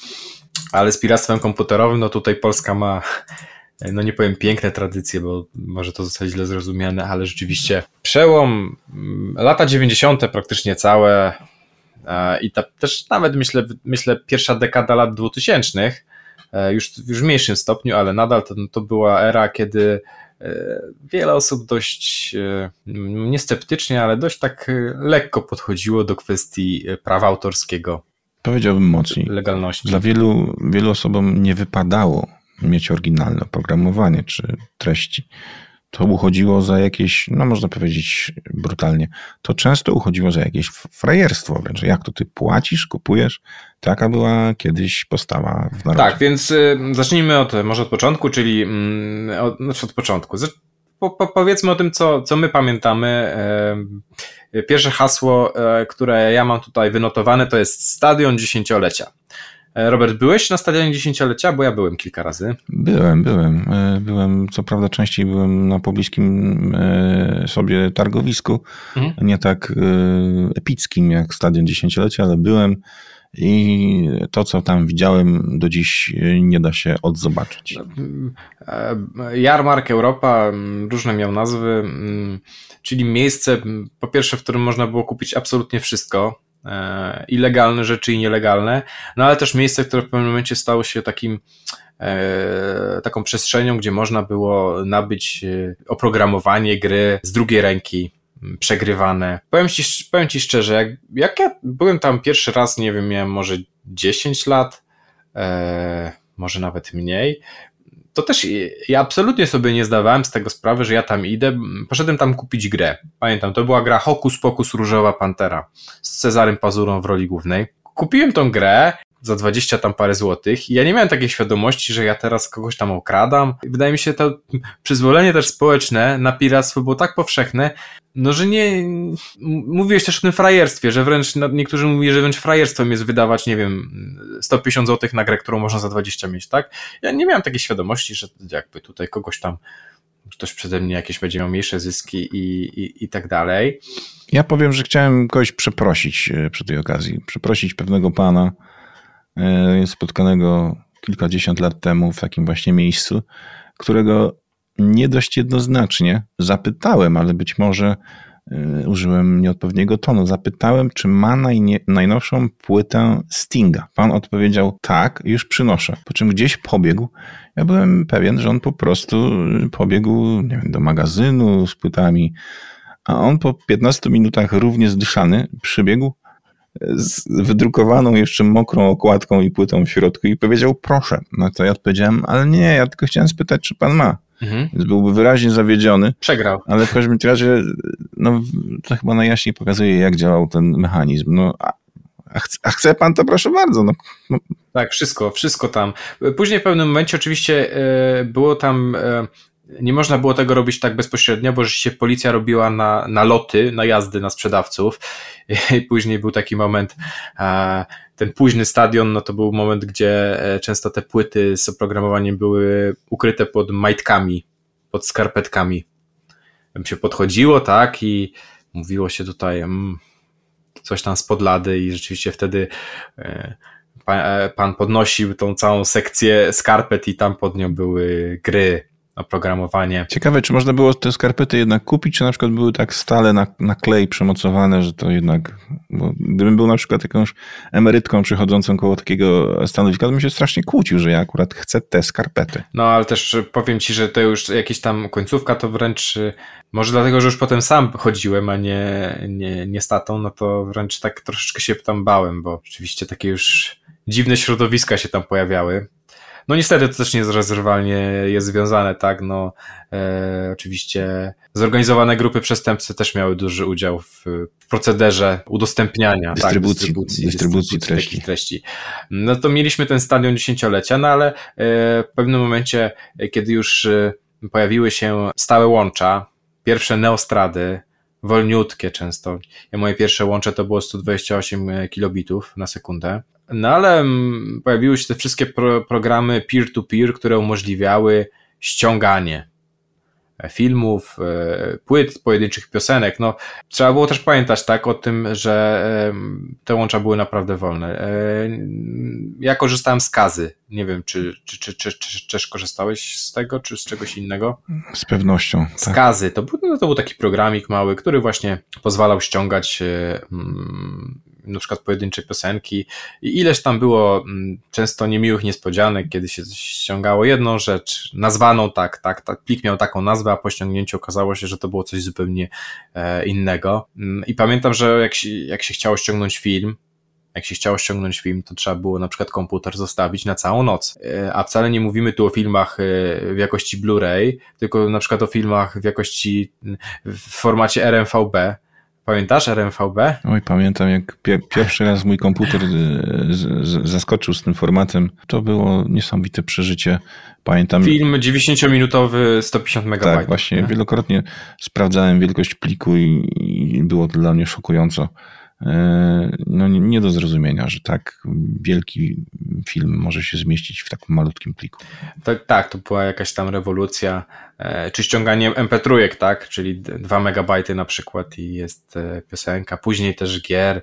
Ale z piractwem komputerowym, no tutaj Polska ma, no nie powiem piękne tradycje, bo może to zostać źle zrozumiane, ale rzeczywiście przełom, mm, lata 90. praktycznie całe e, i ta, też nawet myślę, myślę pierwsza dekada lat 2000 E, już, już w mniejszym stopniu, ale nadal to, to była era, kiedy e, wiele osób dość e, niesceptycznie, ale dość tak lekko podchodziło do kwestii prawa autorskiego. Powiedziałbym mocniej. Legalności. Dla wielu, wielu osobom nie wypadało mieć oryginalne oprogramowanie czy treści to uchodziło za jakieś, no można powiedzieć brutalnie, to często uchodziło za jakieś frajerstwo wręcz. Jak to ty płacisz, kupujesz? Taka była kiedyś postawa w narodzie. Tak, więc y, zacznijmy od, może od początku, czyli y, od, znaczy od początku. Po, po, powiedzmy o tym, co, co my pamiętamy. Y, pierwsze hasło, y, które ja mam tutaj wynotowane, to jest stadion dziesięciolecia. E, Robert, byłeś na stadionie dziesięciolecia? Bo ja byłem kilka razy. Byłem, byłem. E, byłem, co prawda częściej byłem na pobliskim e, sobie targowisku, mhm. nie tak epickim jak stadion dziesięciolecia, ale byłem i to, co tam widziałem, do dziś nie da się odzobaczyć. Jarmark Europa, różne miał nazwy, czyli miejsce, po pierwsze, w którym można było kupić absolutnie wszystko i legalne rzeczy i nielegalne, no ale też miejsce, które w pewnym momencie stało się takim e, taką przestrzenią, gdzie można było nabyć e, oprogramowanie gry z drugiej ręki, przegrywane. Powiem ci, powiem ci szczerze, jak, jak ja byłem tam pierwszy raz, nie wiem, miałem może 10 lat, e, może nawet mniej, to też ja absolutnie sobie nie zdawałem z tego sprawy, że ja tam idę. Poszedłem tam kupić grę. Pamiętam, to była gra Hokus Pokus Różowa Pantera z Cezarym Pazurą w roli głównej. Kupiłem tą grę za 20 tam parę złotych i ja nie miałem takiej świadomości, że ja teraz kogoś tam okradam. Wydaje mi się to przyzwolenie też społeczne na piractwo było tak powszechne, no że nie, mówiłeś też o tym frajerstwie, że wręcz, niektórzy mówili, że wręcz frajerstwem jest wydawać, nie wiem, 150 złotych na grę, którą można za 20 mieć, tak? Ja nie miałem takiej świadomości, że jakby tutaj kogoś tam ktoś przede mnie jakieś będzie miał mniejsze zyski i, i, i tak dalej. Ja powiem, że chciałem kogoś przeprosić e, przy tej okazji. Przeprosić pewnego pana, spotkanego kilkadziesiąt lat temu w takim właśnie miejscu, którego nie dość jednoznacznie zapytałem, ale być może e, użyłem nieodpowiedniego tonu. Zapytałem, czy ma najnie, najnowszą płytę Stinga. Pan odpowiedział tak, już przynoszę. Po czym gdzieś pobiegł. Ja byłem pewien, że on po prostu pobiegł nie wiem, do magazynu z płytami, a on po 15 minutach równie zdyszany przybiegł z wydrukowaną jeszcze mokrą okładką i płytą w środku i powiedział proszę. No to ja odpowiedziałem, ale nie, ja tylko chciałem spytać, czy pan ma. mhm. więc byłby wyraźnie zawiedziony. Przegrał. Ale w każdym razie, no, to chyba najjaśniej pokazuje, jak działał ten mechanizm. No, a, a, chce, pan to, proszę bardzo. No, no. Tak, wszystko, wszystko tam. Później w pewnym momencie oczywiście e, było tam e, nie można było tego robić tak bezpośrednio, bo rzeczywiście policja robiła na, na loty, na jazdy na sprzedawców. I później był taki moment, ten późny stadion, no to był moment, gdzie e, często te płyty z oprogramowaniem były ukryte pod majtkami, pod skarpetkami. Tam się podchodziło, tak, i mówiło się tutaj mm, coś tam spod lady i rzeczywiście wtedy e, e, pan podnosił tą całą sekcję skarpet i tam pod nią były gry oprogramowanie. Ciekawe, czy można było te skarpety jednak kupić, czy na przykład były tak stale na, na klej przemocowane, że to jednak, bo gdybym był na przykład jakąś emerytką przychodzącą koło takiego stanowiska, to bym się strasznie kłócił, że ja akurat chcę te skarpety. No, ale też powiem ci, że to już jakieś tam końcówka to wręcz, może dlatego, że już potem sam chodziłem, a nie, nie, nie statą, no to wręcz tak troszeczkę się tam bałem, bo rzeczywiście takie już dziwne środowiska się tam pojawiały. No niestety to też niezrezerwalnie jest związane, tak, no e, oczywiście zorganizowane grupy przestępcy też miały duży udział w, procederze udostępniania, dystrybucji, tak, dystrybucji, dystrybucji, treści. takich treści. No to mieliśmy ten stadion dziesięciolecia, no ale e, w pewnym momencie, kiedy już e, pojawiły się stałe łącza, pierwsze neostrady, wolniutkie często. Ja moje pierwsze łącze to było 128 kilobitów na sekundę. No ale pojawiły się te wszystkie pro, programy peer-to-peer, które umożliwiały ściąganie filmów, e, płyt, pojedynczych piosenek. No, trzeba było też pamiętać tak o tym, że te łącza były naprawdę wolne. E, ja korzystałem z Kazy. Nie wiem, czy, czy, czy, czy, czy też korzystałeś z tego, czy z czegoś innego? Z pewnością. Z tak. Kazy. To był, no, to był taki programik mały, który właśnie pozwalał ściągać e, na przykład pojedyncze piosenki i ileś tam było mm, często niemiłych niespodzianek, kiedy się ściągało jedną rzecz, nazwaną tak, tak, tak, plik miał taką nazwę, a po ściągnięciu okazało się, że to było coś zupełnie e, innego. Mm, I pamiętam, że jak się, jak się chciało ściągnąć film, jak się chciało ściągnąć film, to trzeba było na przykład komputer zostawić na całą noc. E, a wcale nie mówimy tu o filmach e, w jakości Blu-ray, tylko na przykład o filmach w jakości, w formacie RMVB, Pamiętasz RMVB? Oj, pamiętam, jak pie pierwszy raz mój komputer e, zaskoczył z tym formatem. To było niesamowite przeżycie. Pamiętam. Film 90-minutowy, 150 MB. Tak, właśnie. Nie? Wielokrotnie sprawdzałem wielkość pliku i, i było to dla mnie szokująco. E, no, nie do zrozumienia, że tak wielki film może się zmieścić w takim malutkim pliku. Tak, tak to była jakaś tam rewolucja, e, czy ściąganie MP3, tak, czyli 2 megabajty na przykład i jest e, piosenka, później też gier.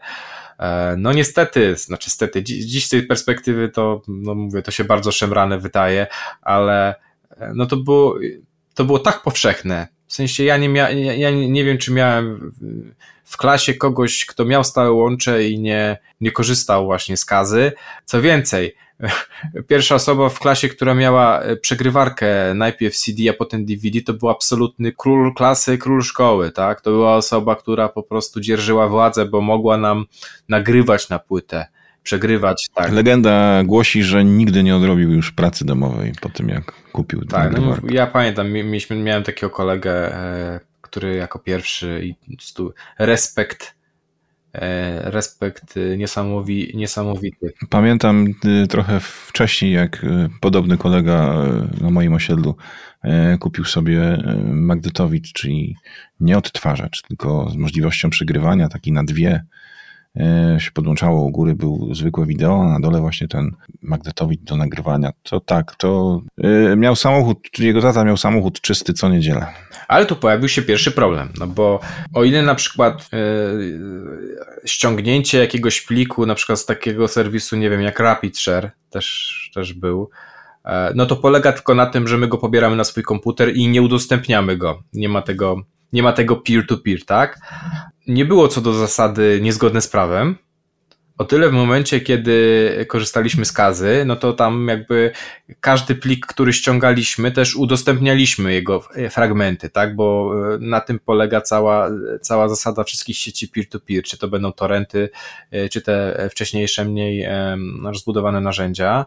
No niestety, znaczy niestety, dziś z tej perspektywy to, no mówię, to się bardzo szemrane wydaje, ale no to było, to było tak powszechne, w sensie ja nie, mia, ja nie wiem, czy miałem w klasie kogoś, kto miał stałe łącze i nie, nie korzystał właśnie z kazy. Co więcej, pierwsza osoba w klasie, która miała przegrywarkę najpierw CD, a potem DVD, to był absolutny król klasy, król szkoły, tak? To była osoba, która po prostu dzierżyła władzę, bo mogła nam nagrywać na płytę przegrywać. Tak. Legenda głosi, że nigdy nie odrobił już pracy domowej po tym, jak kupił Tak, no, ja pamiętam, mieliśmy, miałem takiego kolegę, e, który jako pierwszy i respekt e, respekt niesamowi, niesamowity. Pamiętam trochę wcześniej, jak podobny kolega na moim osiedlu kupił sobie magnetowid, czyli nie odtwarzacz, tylko z możliwością przygrywania, taki na dwie E, się podłączało u góry, był zwykłe wideo, a na dole właśnie ten magnetowid do nagrywania. To tak, to e, miał samochód, jego tata miał samochód czysty co niedzielę. Ale tu pojawił się pierwszy problem, no bo o ile na przykład e, ściągnięcie jakiegoś pliku, na przykład z takiego serwisu, nie wiem, jak RapidShare też, też był, no to polega tylko na tym, że my go pobieramy na swój komputer i nie udostępniamy go. Nie ma tego nie ma tego peer-to-peer, -peer, tak? Nie było co do zasady niezgodne z prawem. O tyle w momencie, kiedy korzystaliśmy z kazy, no to tam jakby każdy plik, który ściągaliśmy, też udostępnialiśmy jego fragmenty, tak? Bo e, na tym polega cała, cała zasada wszystkich sieci peer-to-peer, -peer, czy to będą torenty, e, czy te wcześniejsze, mniej rozbudowane narzędzia.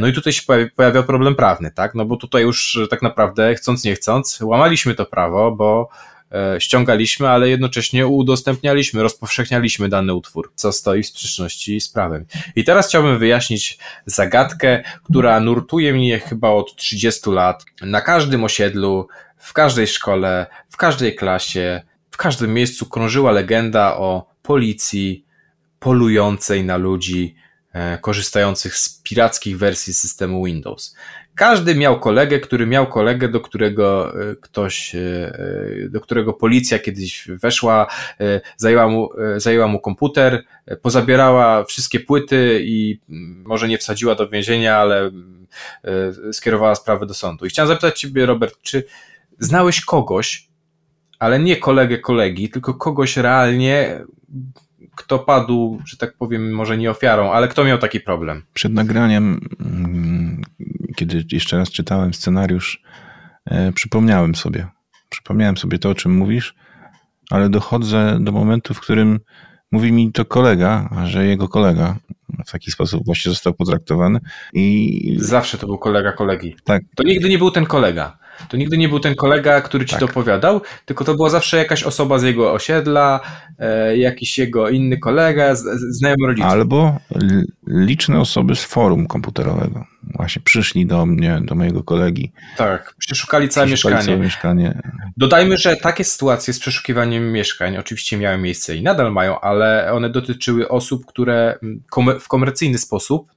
No i tutaj się pojawia problem prawny, tak? No bo tutaj już tak naprawdę, chcąc nie chcąc, łamaliśmy to prawo, bo E, ściągaliśmy, ale jednocześnie udostępnialiśmy, rozpowszechnialiśmy dany utwór, co stoi w sprzeczności z prawem. I teraz chciałbym wyjaśnić zagadkę, która nurtuje mnie chyba od 30 lat. Na każdym osiedlu, w każdej szkole, w każdej klasie, w każdym miejscu krążyła legenda o policji polującej na ludzi, e, korzystających z pirackich wersji systemu Windows. Każdy miał kolegę, który miał kolegę, do którego e, ktoś, e, e, do którego policja kiedyś weszła, zajęła mu, zajęła mu komputer, pozabierała wszystkie płyty i mm, może nie wsadziła do więzienia, ale mm, skierowała sprawę do sądu. I chciałem zapytać Ciebie, Robert, czy znałeś kogoś, ale nie kolegę kolegi, tylko kogoś realnie, kto padł, że tak powiem, może nie ofiarą, ale kto miał taki problem? Przed nagraniem, mm, kiedy jeszcze raz czytałem scenariusz, e, przypomniałem sobie. Przypomniałem sobie to, o czym mówisz, ale dochodzę do momentu, w którym mówi mi to kolega, że jego kolega w taki sposób właśnie został potraktowany. I zawsze to był kolega kolegi. Tak. To nigdy nie był ten kolega. To nigdy nie był ten kolega, który ci tak. to opowiadał, tylko to była zawsze jakaś osoba z jego osiedla, e, jakiś jego inny kolega, znajomy rodziców. Albo liczne osoby z forum komputerowego. Właśnie przyszli do mnie, do mojego kolegi. Tak, przeszukali całe przeszukali mieszkanie. Całe mieszkanie. Dodajmy, że takie sytuacje z przeszukiwaniem mieszkań oczywiście miały miejsce i nadal mają, ale one dotyczyły osób, które w komercyjny sposób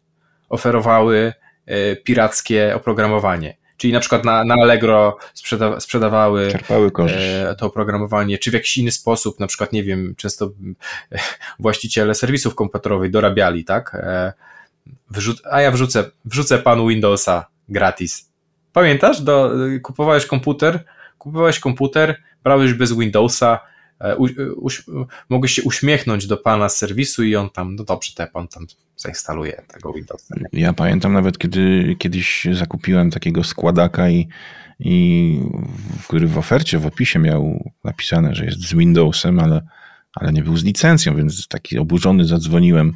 oferowały e, pirackie oprogramowanie. Czyli na przykład na, na Allegro sprzeda, sprzedawały e, to oprogramowanie, czy w jakiś inny sposób, na przykład, nie wiem, często e, właściciele serwisów komputerowych dorabiali, tak? E, a ja wrzucę, wrzucę panu Windowsa gratis. Pamiętasz? Do, kupowałeś komputer, kupowałeś komputer, brałeś bez Windowsa, E, u, uś, mogłeś się uśmiechnąć do pana z serwisu i on tam, no dobrze, to pan tam zainstaluje tego Windowsa. Nie? Ja pamiętam nawet, kiedy kiedyś zakupiłem takiego składaka i, i który w ofercie, w opisie miał napisane, że jest z Windowsem, ale, ale nie był z licencją, więc taki oburzony zadzwoniłem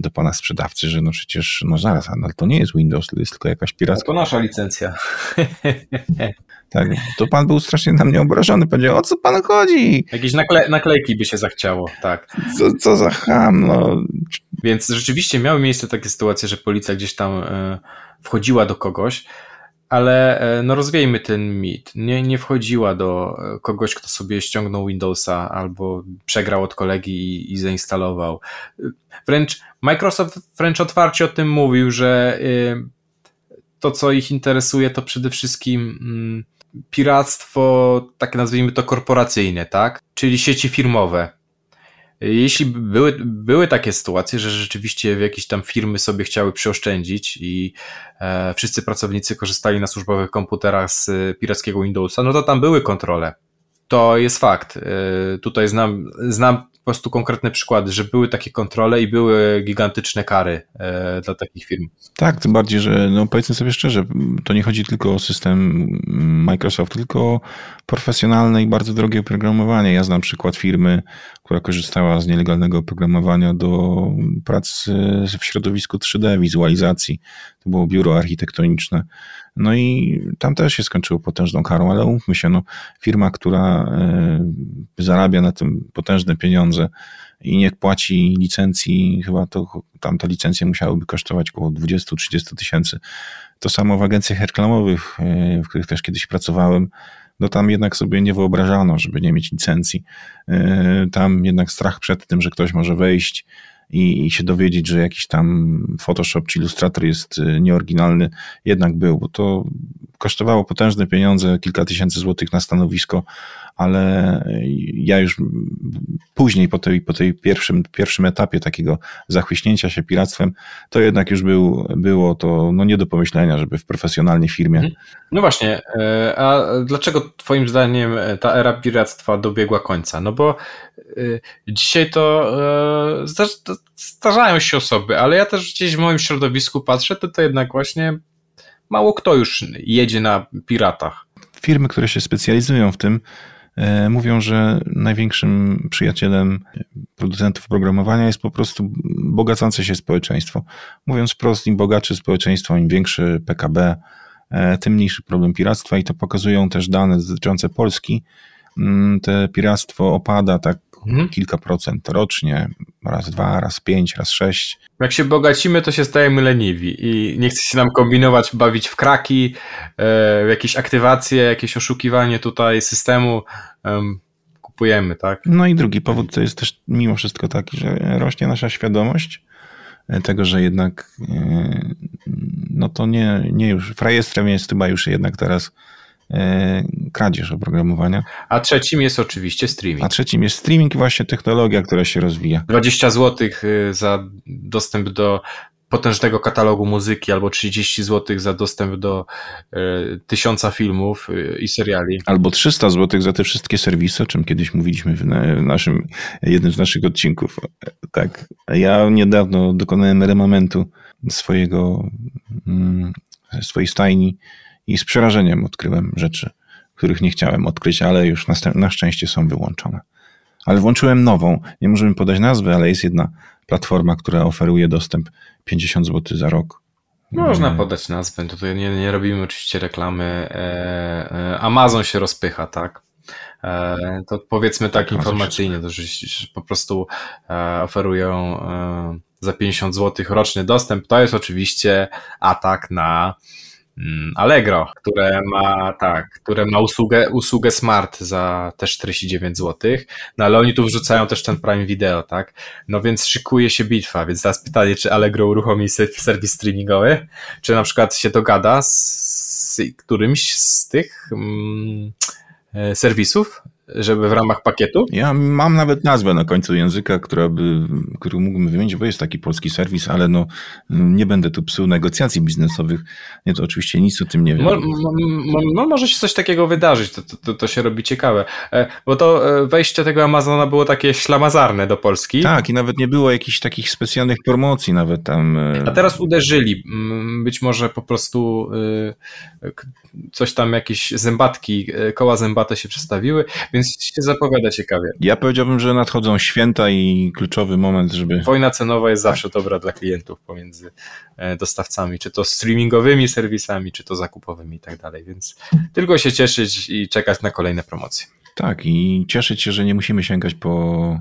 do pana sprzedawcy, że no przecież, no zaraz, ale to nie jest Windows, to jest tylko jakaś piracka. To nasza licencja. Tak, to pan był strasznie na mnie obrażony. Powiedział, o co pan chodzi? Jakieś nakle naklejki by się zachciało, tak. Co, co za ham, no. Więc rzeczywiście miały miejsce takie sytuacje, że policja gdzieś tam e, wchodziła do kogoś, ale e, no rozwiejmy ten mit. Nie, nie wchodziła do e, kogoś, kto sobie ściągnął Windowsa albo przegrał od kolegi i, i zainstalował. Wręcz Microsoft wręcz otwarcie o tym mówił, że to, co ich interesuje, to przede wszystkim mm, piractwo, tak nazwijmy to korporacyjne, tak? Czyli sieci firmowe. Jeśli były, były takie sytuacje, że rzeczywiście jakieś tam firmy sobie chciały przeoszczędzić i e, wszyscy pracownicy korzystali na służbowych komputerach z pirackiego Windowsa, no to tam były kontrole. To jest fakt. E, tutaj znam, znam po prostu konkretne przykłady, że były takie kontrole i były gigantyczne kary e, dla takich firm. Tak, tym bardziej, że no powiedzmy sobie szczerze, to nie chodzi tylko o system Microsoft, tylko profesjonalne i bardzo drogie oprogramowanie. Ja znam przykład firmy, która korzystała z nielegalnego oprogramowania do prac w środowisku 3D, wizualizacji. To było biuro architektoniczne. No i tam też się skończyło potężną karą, ale umówmy się, no, firma, która e, zarabia na tym potężne pieniądze i nie płaci licencji, chyba to tam te licencje musiałyby kosztować około 20-30 tysięcy. To samo w agencjach reklamowych, e, w których też kiedyś pracowałem, no tam jednak sobie nie wyobrażano, żeby nie mieć licencji. E, tam jednak strach przed tym, że ktoś może wejść i, i się dowiedzieć, że jakiś tam Photoshop czy Illustrator jest y, nieoryginalny, jednak był, bo to kosztowało potężne pieniądze, kilka tysięcy złotych na stanowisko, ale ja już później, po tej, po tej pierwszym, pierwszym etapie takiego zachwyśnięcia się piractwem, to jednak już był, było to no nie do pomyślenia, żeby w profesjonalnej firmie. Mhm. No właśnie, e, a dlaczego Twoim zdaniem ta era piractwa dobiegła końca? No bo e, dzisiaj to e, zdarzają się osoby, ale ja też gdzieś w moim środowisku patrzę, to to jednak właśnie mało kto już jedzie na piratach. Firmy, które się specjalizują w tym, E, mówią, że największym przyjacielem producentów oprogramowania jest po prostu bogacące się społeczeństwo. Mówiąc wprost, im bogatsze społeczeństwo, im większy PKB, e, tym mniejszy problem piractwa i to pokazują też dane dotyczące Polski. Mm, te piractwo opada tak mhm. kilka procent rocznie, raz dwa, raz pięć, raz sześć. Jak się bogacimy, to się stajemy leniwi i nie chce się nam kombinować, bawić w kraki, e, w jakieś aktywacje, jakieś oszukiwanie tutaj systemu. Kupujemy, tak? No i drugi powód to jest też mimo wszystko taki, że rośnie nasza świadomość e, tego, że jednak e, no to nie, nie już, frajestrem jest chyba już jednak teraz kradzież oprogramowania. A trzecim jest oczywiście streaming. A trzecim jest streaming i właśnie technologia, która się rozwija. 20 zł y, za dostęp do potężnego katalogu muzyki albo 30 zł za dostęp do y, tysiąca filmów i seriali. Albo 300 zł za te wszystkie serwisy, o czym kiedyś mówiliśmy w, w naszym, jednym z naszych odcinków. Tak. Ja niedawno dokonałem remamentu swojego, mm, swojej stajni i z przerażeniem odkryłem rzeczy, których nie chciałem odkryć, ale już na, na szczęście są wyłączone. Ale włączyłem nową, nie możemy podać nazwy, ale jest jedna platforma, która oferuje dostęp 50 zł za rok. Można e, podać nazwę, tutaj nie, nie robimy oczywiście reklamy. E, e, Amazon się rozpycha, tak? To powiedzmy tak, tak informacyjnie, to, że, po prostu oferują za 50 zł roczny dostęp. To jest oczywiście atak na Mm, Allegro, które ma tak, które ma usługę, usługę Smart za też 49 zł, no ale oni tu wrzucają też ten Prime Video, tak? No więc szykuje się bitwa, więc teraz pytanie, czy Allegro uruchomi serwis streamingowy, czy na przykład się dogada z którymś z tych mm, e, serwisów, żeby w ramach pakietu? Ja mam nawet nazwę na końcu języka, która by, którą mógłbym wymienić, bo jest taki polski serwis, ale no, nie będę tu psuł negocjacji biznesowych. Nie, to oczywiście nic o tym nie wiem. Mo, mo, no, może się coś takiego wydarzyć, to, to, to, się robi ciekawe. E, bo to e, wejście tego Amazona było takie ślamazarne do Polski. Tak, i nawet nie było jakichś takich specjalnych promocji nawet tam. E, A teraz uderzyli. Być może po prostu coś tam, jakieś zębatki, koła zębate się przestawiły, więc się zapowiada ciekawie. Ja powiedziałbym, że nadchodzą święta i kluczowy moment, żeby. Wojna cenowa jest zawsze dobra dla klientów pomiędzy e, dostawcami, czy to streamingowymi serwisami, czy to zakupowymi i tak dalej. Więc tylko się cieszyć i czekać na kolejne promocje. Tak, i cieszyć się, że nie musimy sięgać po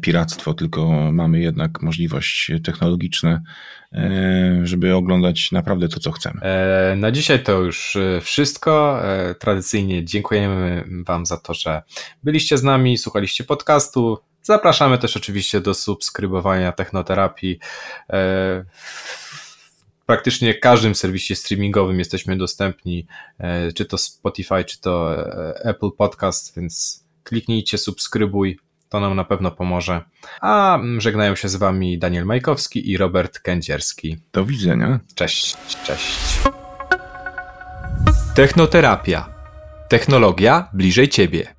piractwo, tylko mamy jednak możliwość technologiczne, e, żeby oglądać naprawdę to, co chcemy. E, na dzisiaj to już wszystko. Tradycyjnie dziękujemy Wam za to, że byliście z nami, słuchaliście podcastu. Zapraszamy też oczywiście do subskrybowania technoterapii. W praktycznie każdym serwisie streamingowym jesteśmy dostępni, czy to Spotify, czy to Apple Podcast, więc kliknijcie, subskrybuj, to nam na pewno pomoże. A żegnają się z Wami Daniel Majkowski i Robert Kędzierski. Do widzenia. Cześć, cześć. Technoterapia. Technologia bliżej Ciebie.